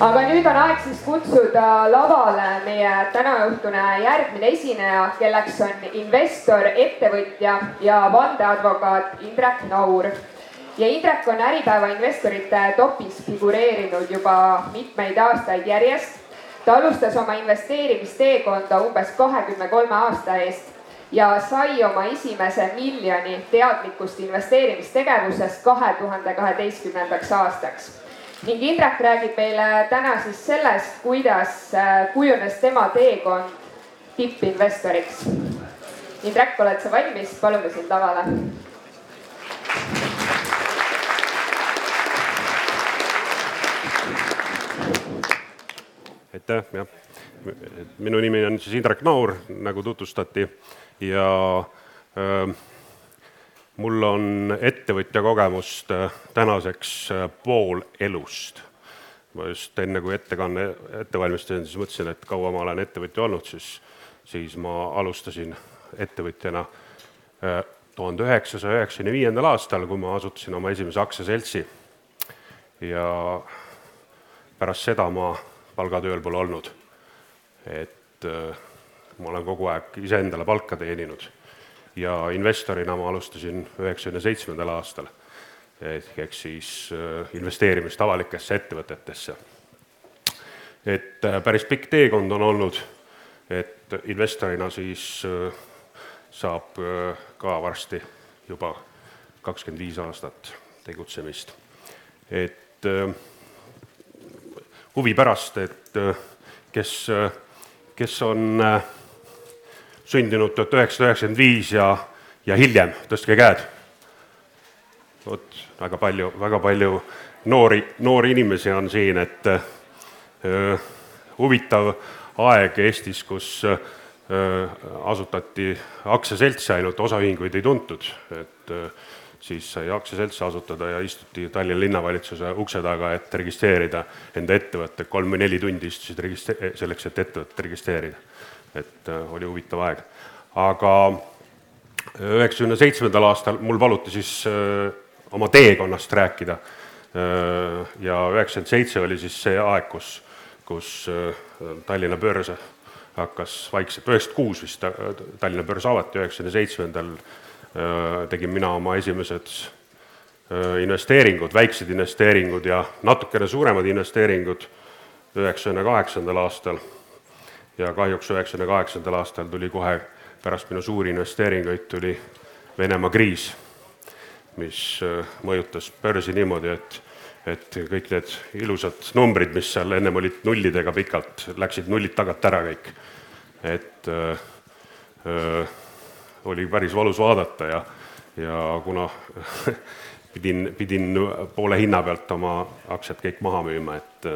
aga nüüd on aeg siis kutsuda lavale meie tänaõhtune järgmine esineja, kelleks on investor, ettevõtja ja vandeadvokaat Indrek Naur. ja Indrek on Äripäeva investorite topis figureerinud juba mitmeid aastaid järjest. ta alustas oma investeerimisteekonda umbes kahekümne kolme aasta eest ja sai oma esimese miljoni teadlikust investeerimistegevusest kahe tuhande kaheteistkümnendaks aastaks ning Indrek räägib meile täna siis sellest, kuidas äh, kujunes tema teekond tippinvestoriks. Indrek, oled sa valmis, palume sind lavale. aitäh, jah. minu nimi on siis Indrek Naur, nagu tutvustati ja öö, äh, mul on ettevõtja kogemust äh, tänaseks äh, pool elust. ma just enne, kui ettekanne ette valmistasin, siis mõtlesin, et kaua ma olen ettevõtja olnud, siis, siis ma alustasin ettevõtjana äh, tuhande üheksasaja üheksakümne viiendal aastal, kui ma asutasin oma esimese aktsiaseltsi. ja pärast seda ma palgatööl pole olnud. et ma olen kogu aeg iseendale palka teeninud ja investorina ma alustasin üheksakümne seitsmendal aastal ehk siis äh, investeerimist avalikesse ettevõtetesse. et äh, päris pikk teekond on olnud, et investorina siis äh, saab ka varsti juba kakskümmend viis aastat tegutsemist. et huvi pärast, et kes, kes on sündinud tuhat üheksasada üheksakümmend viis ja, ja hiljem, tõstke käed. vot, väga palju, väga palju noori, noori inimesi on siin, et öö, huvitav aeg Eestis, kus öö, asutati aktsiaseltsi ainult, osaühinguid ei tuntud, et öö, siis sai aktsiaseltsi asutada ja istuti Tallinna linnavalitsuse ukse taga, et registreerida enda ettevõtte, kolm või neli tundi istusid registre-, selleks, et ettevõtet registreerida et äh, oli huvitav aeg. aga üheksakümne seitsmendal aastal mul paluti siis äh, oma teekonnast rääkida äh, ja üheksakümmend seitse oli siis see aeg, kus, kus Tallinna börs hakkas vaikselt, üheksakümmend kuus vist Tallinna börs avati, üheksakümne seitsmendal tegin mina oma esimesed investeeringud, väiksed investeeringud ja natukene suuremad investeeringud üheksakümne kaheksandal aastal ja kahjuks üheksakümne kaheksandal aastal tuli kohe pärast minu suuri investeeringuid, tuli Venemaa kriis, mis äh, mõjutas börsi niimoodi, et et kõik need ilusad numbrid, mis seal ennem olid nullidega pikalt, läksid nullid tagant ära kõik. et öö, äh, äh, oli päris valus vaadata ja, ja kuna pidin, pidin poole hinna pealt oma aktsiad kõik maha müüma, et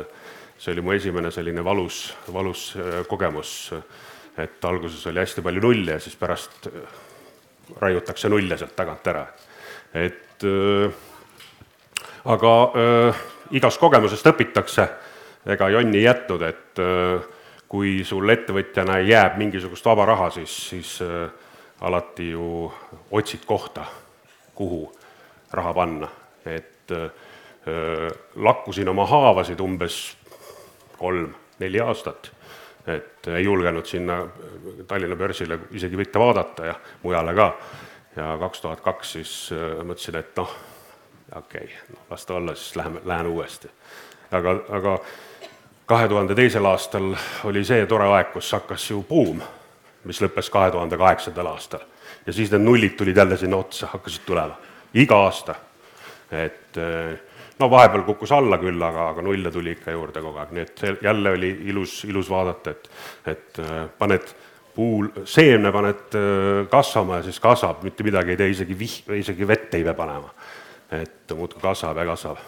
see oli mu esimene selline valus, valus äh, kogemus, et alguses oli hästi palju nulle ja siis pärast äh, raiutakse nulle sealt tagant ära. et äh, aga igast kogemusest õpitakse, ega jonni ei jätnud, et kui sul ettevõtjana jääb mingisugust vaba raha, siis, siis alati ju otsid kohta, kuhu raha panna, et lakkusin oma haavasid umbes kolm-neli aastat, et ei julgenud sinna Tallinna börsile isegi mitte vaadata ja mujale ka. ja kaks tuhat kaks siis äh, mõtlesin, et noh, okei okay,, las ta olla, siis läheme, lähen uuesti. aga, aga kahe tuhande teisel aastal oli see tore aeg, kus hakkas ju buum, mis lõppes kahe tuhande kaheksandal aastal. ja siis need nullid tulid jälle sinna otsa, hakkasid tulema, iga aasta. et äh, no vahepeal kukkus alla küll, aga, aga nulle tuli ikka juurde kogu aeg, nii et see jälle oli ilus, ilus vaadata, et, et äh, paned puul, seemne paned äh, kasvama ja siis kasvab, mitte midagi ei tee, isegi vih-, isegi vett ei pea panema. et muudkui kasvab ja kasvab.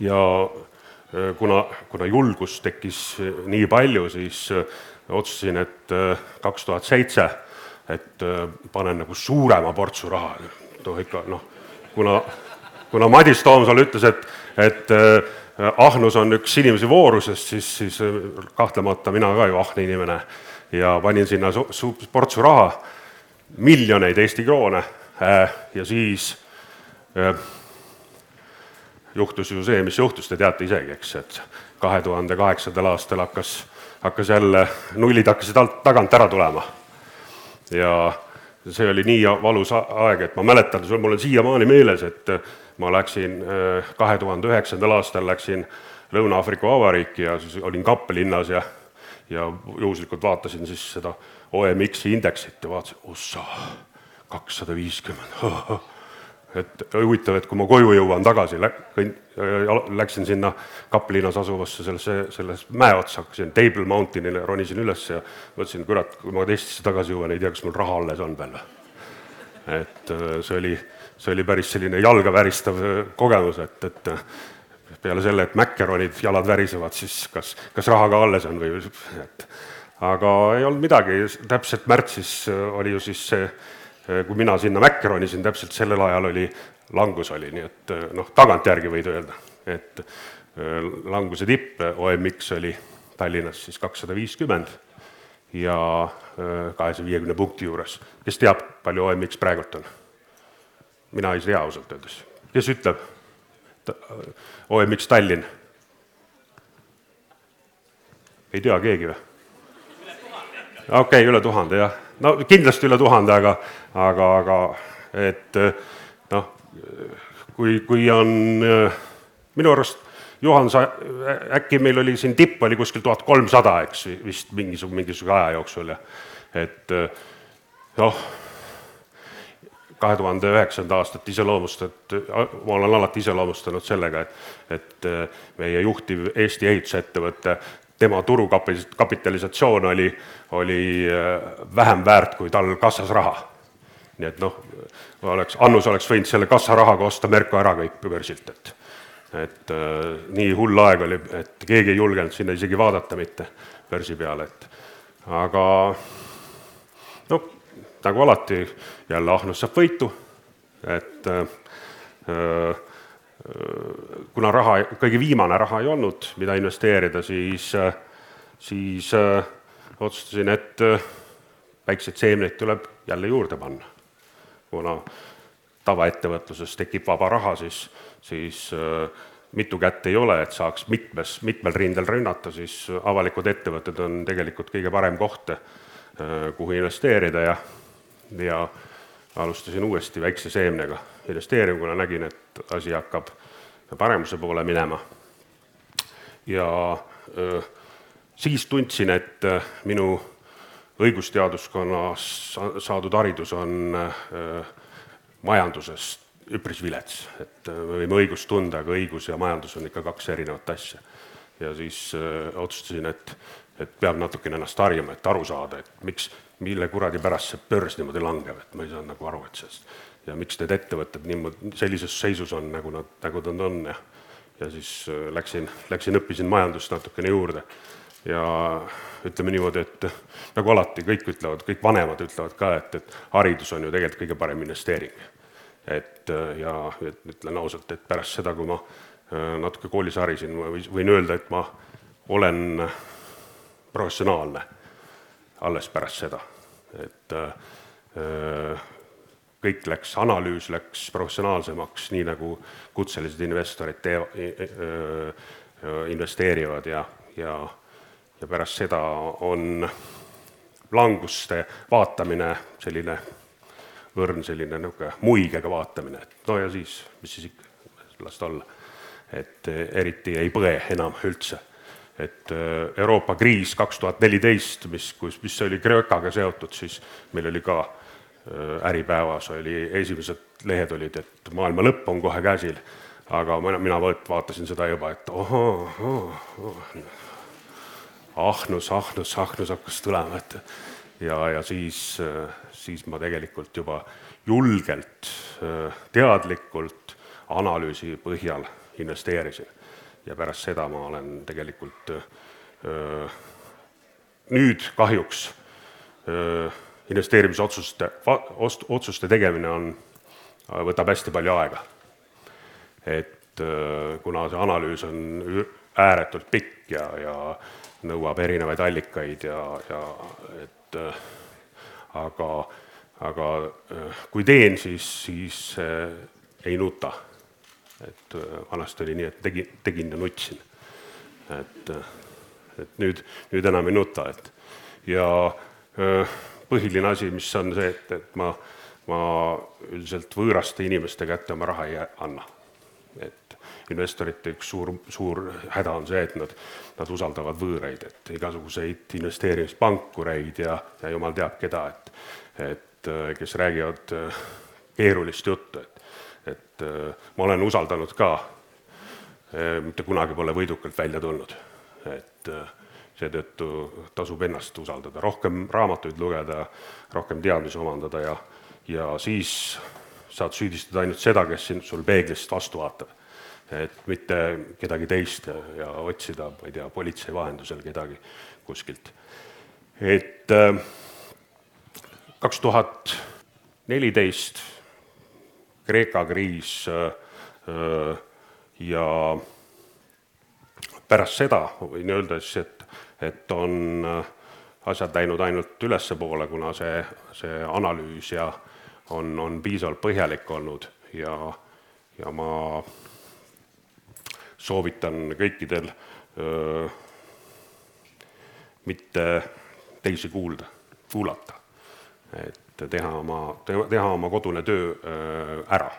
ja äh, kuna, kuna julgust tekkis nii palju, siis otsustasin, et kaks tuhat seitse, et panen nagu suurema portsu raha, noh ikka noh, kuna kuna Madis Toomsalu ütles, et, et äh, ahnus on üks inimese voorusest, siis, siis äh, kahtlemata mina ka ju ahne inimene ja panin sinna su-, su-, portsu raha, miljoneid Eesti kroone äh, ja siis juhtus ju see, mis juhtus, te teate isegi, eks, et kahe tuhande kaheksandal aastal hakkas, hakkas jälle, nullid hakkasid alt, tagant ära tulema. ja see oli nii valus aeg, et ma mäletan, mul on siiamaani meeles, et ma läksin kahe tuhande üheksandal aastal läksin Lõuna-Aafrika Vabariiki ja siis olin kappelinnas ja ja juhuslikult vaatasin siis seda OMX-i indeksit ja vaatasin, ossa, kakssada viiskümmend. et huvitav, et kui ma koju jõuan tagasi, läksin sinna Kaplinas asuvasse sellesse, selles mäe otsa, hakkasin Table Mountainile, ronisin üles ja mõtlesin, kurat, kui ma Eestisse tagasi jõuan, ei tea, kas mul raha alles on veel et äh, see oli, see oli päris selline jalga väristav äh, kogemus, et, et peale selle, et Macaronid jalad värisevad, siis kas, kas raha ka alles on või et aga ei olnud midagi, täpselt märtsis oli ju siis see, kui mina sinna Macaronisin, täpselt sellel ajal oli, langus oli, nii et noh, tagantjärgi võid öelda, et äh, languse tipp OMX oli Tallinnas siis kakssada viiskümmend ja äh, kahesaja viiekümne punkti juures. kes teab, palju OMX praegult on? mina ei tea ausalt öeldes. kes ütleb? OMX Tallinn? ei tea keegi või? Okei okay,, üle tuhande jah, no kindlasti üle tuhande, aga, aga, aga et noh, kui, kui on minu arust Juhan, sa, äkki meil oli siin tipp oli kuskil tuhat kolmsada, eks, vist mingisugune, mingisuguse aja jooksul ja et noh kahe tuhande üheksanda aastat iseloomustat-, ma olen alati iseloomustanud sellega, et et meie juhtiv Eesti ehitusettevõte, tema turukapitalisatsioon oli, oli äh, vähem väärt, kui tal kassas raha. nii et noh, oleks, Annus oleks võinud selle kassarahaga osta Merko ära kõik börsilt, et et äh, nii hull aeg oli, et keegi ei julgenud sinna isegi vaadata mitte börsi peale, et aga noh, nagu alati, jälle ahnus saab võitu, et äh, kuna raha, kõige viimane raha ei olnud, mida investeerida, siis, siis äh, otsustasin, et äh, väikseid seemneid tuleb jälle juurde panna. kuna tavaettevõtluses tekib vaba raha, siis, siis äh, mitu kätt ei ole, et saaks mitmes, mitmel rindel rünnata, siis avalikud ettevõtted on tegelikult kõige parem koht, kuhu investeerida ja ja alustasin uuesti väikse seemnega investeerima, kuna nägin, et asi hakkab paremuse poole minema. ja siis tundsin, et minu õigusteaduskonnas saadud haridus on majanduses üpris vilets, et me võime õigust tunda, aga õigus ja majandus on ikka kaks erinevat asja. ja siis otsustasin, et, et peab natukene ennast harjama, et aru saada, et miks, mille kuradi pärast see börs niimoodi langeb, et ma ei saanud nagu aru, et sellest ja miks need ettevõtted niimoodi sellises seisus on, nagu nad, nagu nad on ja ja siis äh, läksin, läksin, õppisin majandust natukene juurde. Ja ütleme niimoodi, et nagu alati, kõik ütlevad, kõik vanemad ütlevad ka, et, et haridus on ju tegelikult kõige parem investeering. et äh, ja et ütlen ausalt, et pärast seda, kui ma äh, natuke koolis harisin, ma võin öelda, et ma olen professionaalne alles pärast seda, et äh, kõik läks, analüüs läks professionaalsemaks, nii nagu kutselised investorid tee-, investeerivad ja, ja, ja pärast seda on languste vaatamine selline õrn selline niisugune muigega vaatamine, et no ja siis, mis siis ikka, las ta olla. et eriti ei põe enam üldse et äh, Euroopa kriis kaks tuhat neliteist, mis, kus, mis oli Kreekaga seotud, siis meil oli ka äh, Äripäevas oli, esimesed lehed olid, et maailma lõpp on kohe käsil, aga mina, mina vaatasin seda juba, et ohoo, ohoo, ahnus, ahnus, ahnus hakkas tulema, et ja, ja siis, äh, siis ma tegelikult juba julgelt, teadlikult analüüsi põhjal investeerisin. Ja pärast seda ma olen tegelikult öö, nüüd kahjuks öö, investeerimisotsuste, otsuste tegemine on, võtab hästi palju aega. et öö, kuna see analüüs on ääretult pikk ja, ja nõuab erinevaid allikaid ja, ja et aga, aga kui teen, siis, siis ei nuta et vanasti oli nii, et tegi, tegin ja nutsin. et, et nüüd, nüüd enam ei nuta, et ja põhiline asi, mis on see, et, et ma, ma üldiselt võõraste inimeste kätte oma raha ei anna. et investorite üks suur, suur häda on see, et nad, nad usaldavad võõraid, et igasuguseid investeerimispankureid ja, ja jumal teab keda, et, et kes räägivad keerulist juttu, et, et ma olen usaldanud ka, mitte kunagi pole võidukalt välja tulnud, et seetõttu tasub ennast usaldada, rohkem raamatuid lugeda, rohkem teadmisi omandada ja, ja siis saad süüdistada ainult seda, kes sind, sul peeglist vastu vaatab. et mitte kedagi teist ja, ja otsida, ma ei tea, politsei vahendusel kedagi kuskilt. et äh, kaks tuhat neliteist Kreeka kriis äh, äh, ja pärast seda võin öelda siis, et et on äh, asjad läinud ainult ülespoole, kuna see, see analüüs ja on, on piisavalt põhjalik olnud ja, ja ma soovitan kõikidel öö, mitte teisi kuulda, kuulata, et teha oma, teha oma kodune töö öö, ära.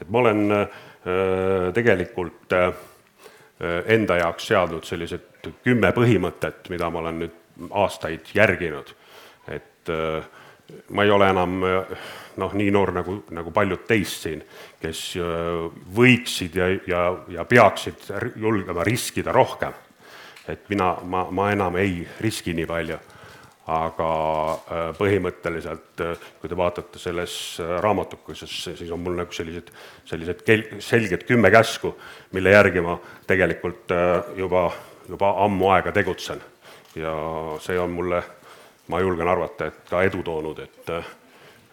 et ma olen öö, tegelikult öö, enda jaoks seadnud sellised kümme põhimõtet, mida ma olen nüüd aastaid järginud. et äh, ma ei ole enam noh, nii noor nagu, nagu paljud teist siin, kes äh, võiksid ja, ja, ja peaksid julgema riskida rohkem. et mina, ma, ma enam ei riski nii palju aga äh, põhimõtteliselt, kui te vaatate selles raamatukeses, siis on mul nagu sellised, sellised kel-, selged kümme käsku, mille järgi ma tegelikult juba juba ammu aega tegutsen ja see on mulle, ma julgen arvata, et ka edu toonud, et,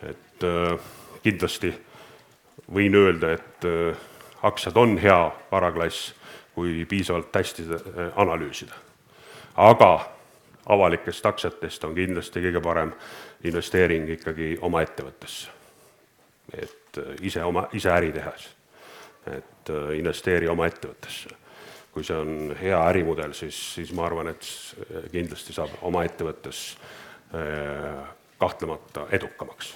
et äh, kindlasti võin öelda, et äh, aktsiad on hea varaklass, kui piisavalt hästi äh, analüüsida. aga avalikest aktsiatest on kindlasti kõige parem investeering ikkagi oma ettevõttesse. et ise oma, ise äri tehes, et investeeri oma ettevõttesse kui see on hea ärimudel, siis, siis ma arvan, et kindlasti saab oma ettevõttes äh, kahtlemata edukamaks.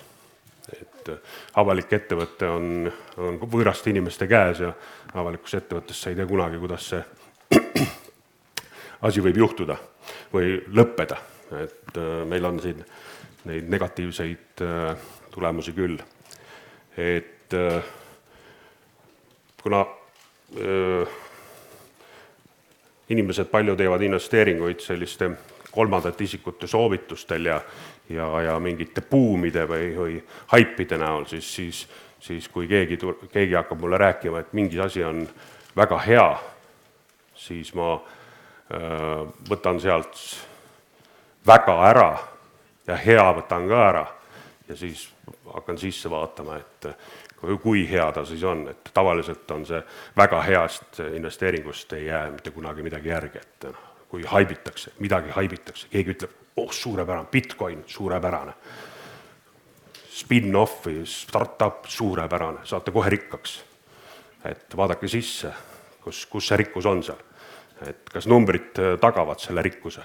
et äh, avalik ettevõte on, on võõraste inimeste käes ja avalikus ettevõttes sa ei tea kunagi, kuidas see asi võib juhtuda või lõppeda, et äh, meil on siin neid negatiivseid tulemusi küll. et kuna öö, inimesed palju teevad investeeringuid selliste kolmandate isikute soovitustel ja, ja, ja mingite buumide või, või haipide näol, siis, siis, siis kui keegi, keegi hakkab mulle rääkima, et mingi asi on väga hea, siis ma öö, võtan sealt väga ära ja hea võtan ka ära ja siis hakkan sisse vaatama, et kui hea ta siis on, et tavaliselt on see väga heast investeeringust ei jää mitte kunagi midagi järgi, et noh, kui haibitakse, midagi haibitakse, keegi ütleb, oh suurepärane, Bitcoin, suurepärane. Spin-off või startup, suurepärane, saate kohe rikkaks. et vaadake sisse, kus, kus see rikkus on seal. Et kas numbrid tagavad selle rikkuse.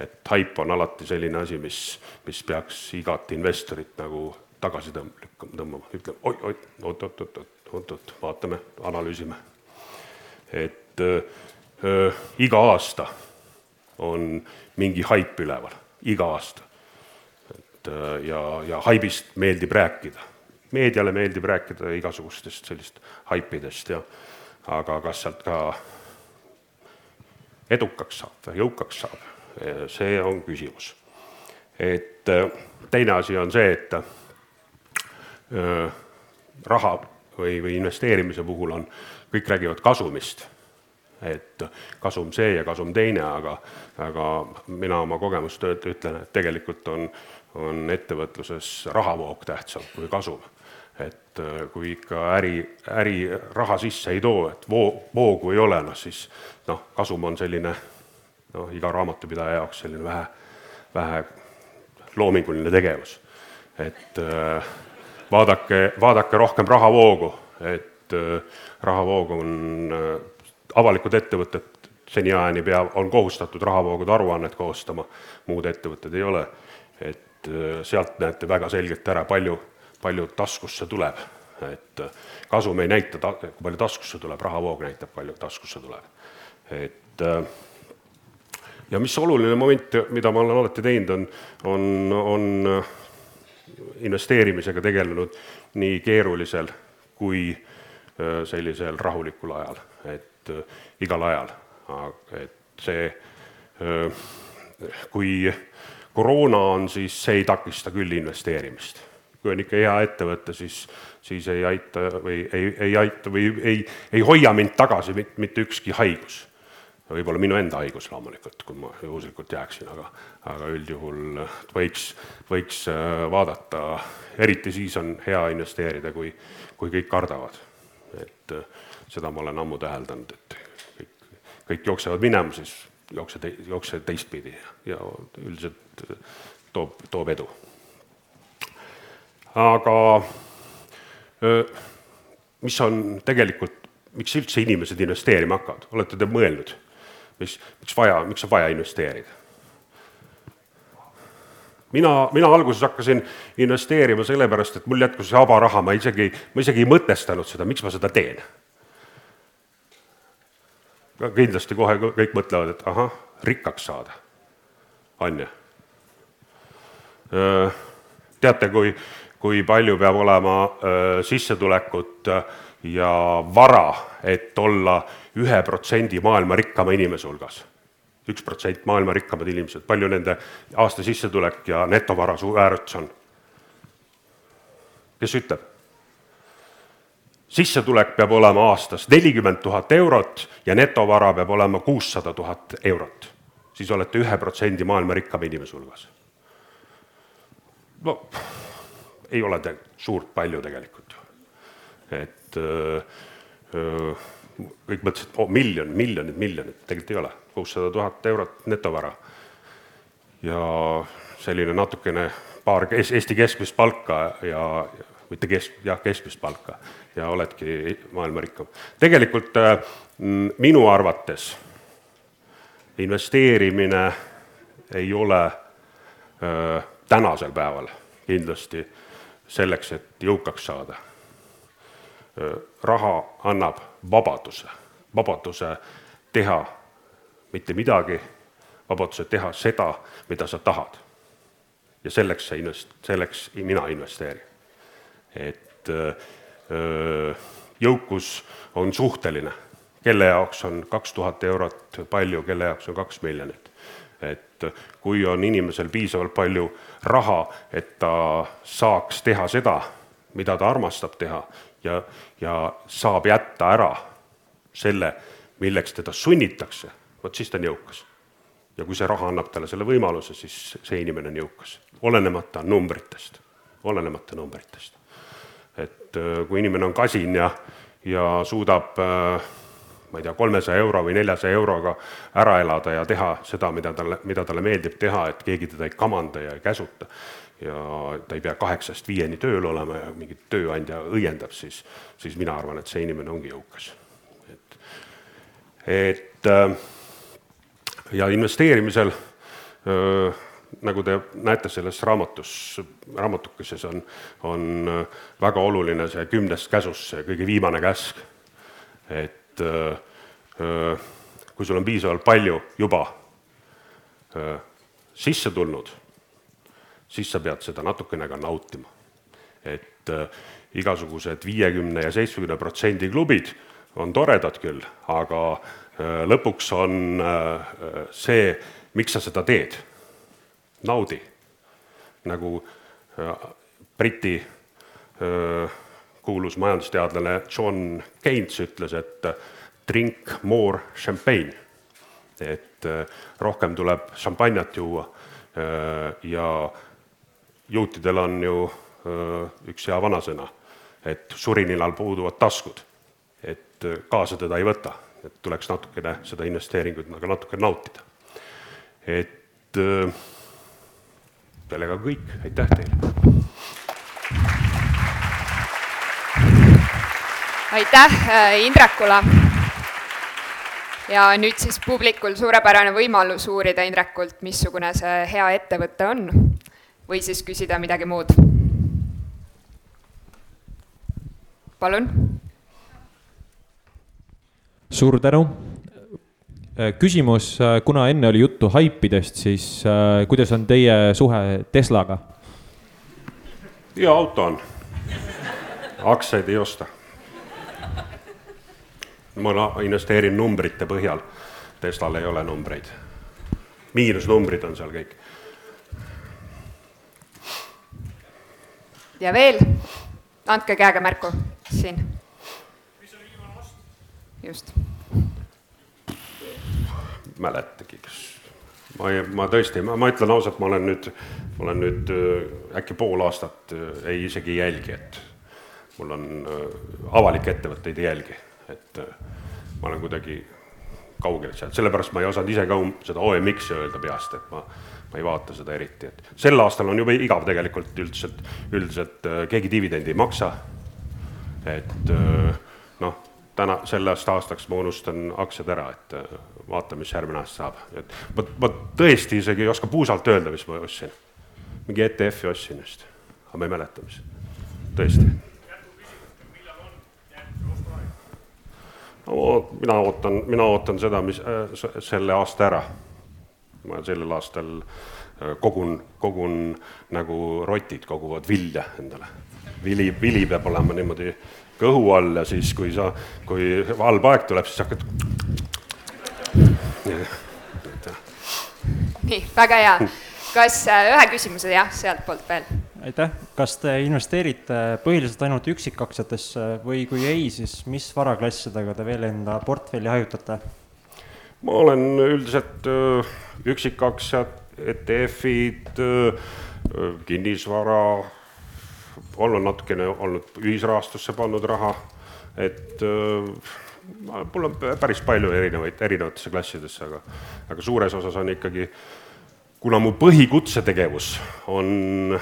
et haip on alati selline asi, mis, mis peaks igat investorit nagu tagasi tõmb-, tõmbama, ütleb oi, oi, oot-oot-oot, oot-oot, vaatame, analüüsime. et öö, iga aasta on mingi haip üleval, iga aasta. et öö, ja, ja haibist meeldib rääkida. meediale meeldib rääkida igasugustest sellist haipidest ja aga kas sealt ka edukaks saab jõukaks saab, see on küsimus. et teine asi on see, et raha või, või investeerimise puhul on, kõik räägivad kasumist. et kasum see ja kasum teine, aga, aga mina oma kogemust ütlen, et tegelikult on, on ettevõtluses rahavoog tähtsam kui kasum. Et kui ikka äri, äri raha sisse ei too, et voo, voogu ei ole, noh siis noh, kasum on selline noh, iga raamatupidaja jaoks selline vähe, vähe loominguline tegevus. et äh, vaadake, vaadake rohkem rahavoogu, et et rahavoog on, avalikud ettevõtted seniajani pea, on kohustatud rahavoogude aruannet koostama, muud ettevõtted ei ole. et sealt näete väga selgelt ära, palju, palju taskusse tuleb. et kasum ei näita, kui palju taskusse tuleb, rahavoog näitab, palju taskusse tuleb. et ja mis oluline moment, mida ma olen alati teinud, on, on, on investeerimisega tegelenud nii keerulisel kui sellisel rahulikul ajal, et igal ajal et see, kui koroona on, siis see ei takista küll investeerimist. Kui on ikka hea ettevõte, siis, siis ei aita või ei, ei aita või ei, ei hoia mind tagasi mitte ükski haigus. võib-olla minu enda haigus loomulikult, kui ma juhuslikult jääksin, aga, aga üldjuhul võiks, võiks vaadata, eriti siis on hea investeerida, kui, kui kõik kardavad. et seda ma olen ammu täheldanud, et kõik jooksevad minema, siis jookse, jookse teistpidi ja üldiselt toob, toob edu. Aga mis on tegelikult, miks üldse inimesed investeerima hakkavad, olete te mõelnud, mis, miks vaja, miks on vaja investeerida? mina, mina alguses hakkasin investeerima sellepärast, et mul jätkus vaba raha, ma isegi, ma isegi ei mõtestanud seda, miks ma seda teen kindlasti kohe kõik mõtlevad, et ahah, rikkaks saada, on ju. teate, kui, kui palju peab olema sissetulekut ja vara, et olla ühe protsendi maailma rikkama inimese hulgas? üks protsent maailma rikkamad inimesed, palju nende aasta sissetulek ja netovara väärtus on? kes ütleb? sissetulek peab olema aastas nelikümmend tuhat eurot ja netovara peab olema kuussada tuhat eurot. siis olete ühe protsendi maailma rikkama inimese hulgas. no ei ole te suurt palju tegelikult et öö, öö, kõik mõtlesid, oo miljon, miljonid, miljonid, tegelikult ei ole, kuussada tuhat eurot netovara. ja selline natukene paar Eesti keskmist palka ja mitte kesk-, jah, keskmist palka ja oledki maailma rikkam. tegelikult minu arvates investeerimine ei ole öö, tänasel päeval kindlasti selleks, et jõukaks saada. Äh, raha annab vabaduse, vabaduse teha mitte midagi, vabaduse teha seda, mida sa tahad. ja selleks sa invest-, selleks mina investeerin. et öö, jõukus on suhteline, kelle jaoks on kaks tuhat eurot palju, kelle jaoks on kaks miljonit. Et kui on inimesel piisavalt palju raha, et ta saaks teha seda, mida ta armastab teha ja, ja saab jätta ära selle, milleks teda sunnitakse, vot siis ta on jõukas. ja kui see raha annab talle selle võimaluse, siis see inimene on jõukas, olenemata numbritest, olenemata numbritest. Et äh, kui inimene on kasin ja, ja suudab äh, ma ei tea, kolmesaja euro või neljasaja euroga ära elada ja teha seda, mida talle, mida talle meeldib teha, et keegi teda ei kamanda ja ei käsuta ja ta ei pea kaheksast viieni tööl olema ja mingi tööandja õiendab, siis, siis mina arvan, et see inimene ongi jõukas. et, et äh, ja investeerimisel öö, nagu te näete selles raamatus, raamatukeses on, on äh, väga oluline see kümnest käsust, see kõige viimane käsk. et öö, äh, äh, kui sul on piisavalt palju juba öö, sisse tulnud, siis sa pead seda natukene ka nautima. et öö, igasugused viiekümne ja seitsmekümne protsendi klubid on toredad küll, aga lõpuks on see, miks sa seda teed naudi. nagu äh, Briti äh, kuulus majandusteadlane John Keynes ütles, et äh, drink more champagne. et rohkem tuleb šampanjat juua ja juutidel on ju üks hea vanasõna, et surinilal puuduvad taskud. et kaasa teda ei võta, et tuleks natukene seda investeeringut nagu natuke nautida. et äh, sellega kõik, aitäh teile! Aitäh äh, Indrekule. ja nüüd siis publikul suurepärane võimalus uurida Indrekult, missugune see hea ettevõte on või siis küsida midagi muud. palun. suur tänu. Äh, küsimus, äh, kuna enne oli juttu haipidest, siis kuidas on teie suhe Teslaga? hea auto on, aktsiaid ei osta ma investeerin numbrite põhjal. Teslal ei ole numbreid. miinusnumbrid on seal kõik. ja veel, andke käega märku siin. just. mäletagi, kas ma ei, ma tõesti, ma, ma ütlen ausalt, ma olen nüüd, ma olen nüüd äh, äkki pool aastat äh, ei isegi ei jälgi, et mul on äh, avalikke ettevõtteid ei jälgi et äh, ma olen kuidagi kaugel sealt, sellepärast ma ei osanud ise ka um-, seda OMX-i öelda peast, et ma, ma ei vaata seda eriti, et sel aastal on jube igav tegelikult üldiselt, üldiselt äh, keegi dividendi ei maksa. et äh, noh, täna, sellest aastaks ma unustan aktsiad ära, et vaatame, mis järgmine aasta saab, et ma, ma tõesti isegi ei oska puusalt öelda, mis ma ostsin. mingi ETF-i ostsin vist, aga ma ei mäleta, mis, tõesti mina ootan, mina ootan seda, mis äh, selle aasta ära. ma sellel aastal äh, kogun, kogun nagu rotid koguvad vilja endale. vili, vili peab olema niimoodi kõhu all ja siis, kui sa, kui halb aeg tuleb, siis hakkad. nii, väga hea. kas äh, ühe küsimuse jah, sealtpoolt veel aitäh, kas te investeerite põhiliselt ainult üksikaktsiatesse või kui ei, siis mis varaklassidega te veel enda portfelli hajutate? ma olen üldiselt äh, üksikaktsiad, ETF-id, äh, kinnisvara, olen natukene olnud ühisrahastusse pannud raha, et äh, mul on päris palju erinevaid, erinevatesse klassidesse, aga, aga suures osas on ikkagi, kuna mu põhikutsetegevus on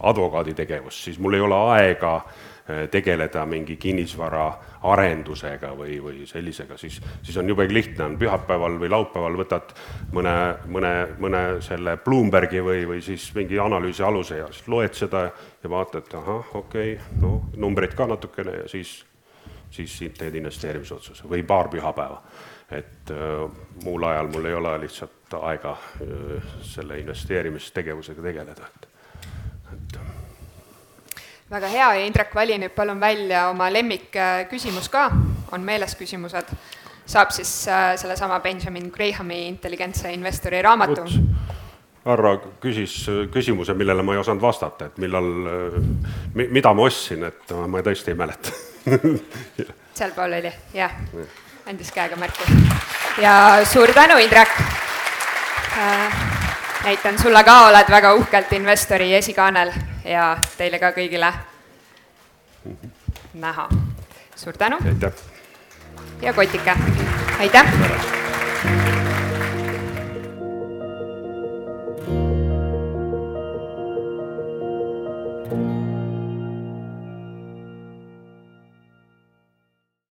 advokaadi tegevust, siis mul ei ole aega äh, tegeleda mingi kinnisvara arendusega või, või sellisega, siis, siis on jube lihtne, on pühapäeval või laupäeval võtad mõne, mõne, mõne selle Bloombergi või, või siis mingi analüüsi aluse ja siis loed seda ja vaatad, ahah, okei okay,, no numbreid ka natukene ja siis, siis teed investeerimisotsuse või paar pühapäeva. et äh, muul ajal mul ei ole lihtsalt aega äh, selle investeerimistegevusega tegeleda, et väga hea. Ja Indrek, vali nüüd palun välja oma lemmikküsimus ka, on meeles küsimused, saab siis äh, sellesama Benjamin Grahami intelligentse investori raamatu. härra küsis küsimuse, millele ma ei osanud vastata, et millal, äh, mida ma ostsin, et ma tõesti ei mäleta. Sealpool oli, jah, andis käega märku. ja suur tänu, Indrek! Äh, näitan sulle ka, oled väga uhkelt investori esikaanel ja teile ka kõigile näha. suur tänu. ja Kotike, aitäh.